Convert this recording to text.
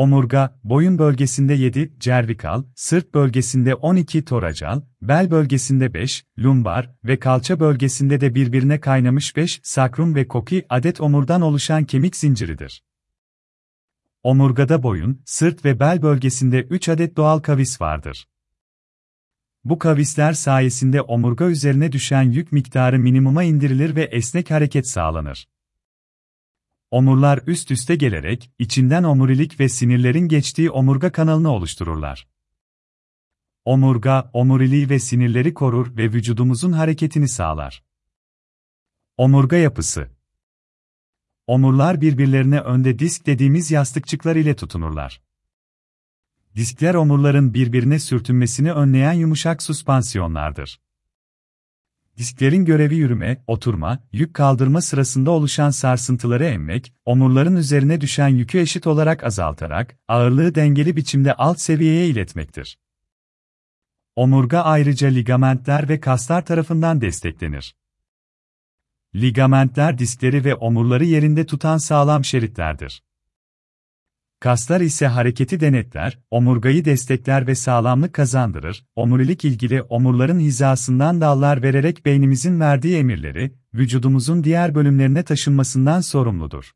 Omurga, boyun bölgesinde 7, cervikal, sırt bölgesinde 12 toracal, bel bölgesinde 5, lumbar ve kalça bölgesinde de birbirine kaynamış 5, sakrum ve koki adet omurdan oluşan kemik zinciridir. Omurgada boyun, sırt ve bel bölgesinde 3 adet doğal kavis vardır. Bu kavisler sayesinde omurga üzerine düşen yük miktarı minimuma indirilir ve esnek hareket sağlanır. Omurlar üst üste gelerek, içinden omurilik ve sinirlerin geçtiği omurga kanalını oluştururlar. Omurga, omuriliği ve sinirleri korur ve vücudumuzun hareketini sağlar. Omurga yapısı Omurlar birbirlerine önde disk dediğimiz yastıkçıklar ile tutunurlar. Diskler omurların birbirine sürtünmesini önleyen yumuşak süspansiyonlardır. Disklerin görevi yürüme, oturma, yük kaldırma sırasında oluşan sarsıntıları emmek, omurların üzerine düşen yükü eşit olarak azaltarak, ağırlığı dengeli biçimde alt seviyeye iletmektir. Omurga ayrıca ligamentler ve kaslar tarafından desteklenir. Ligamentler diskleri ve omurları yerinde tutan sağlam şeritlerdir. Kaslar ise hareketi denetler, omurgayı destekler ve sağlamlık kazandırır. Omurilik ilgili omurların hizasından dallar vererek beynimizin verdiği emirleri, vücudumuzun diğer bölümlerine taşınmasından sorumludur.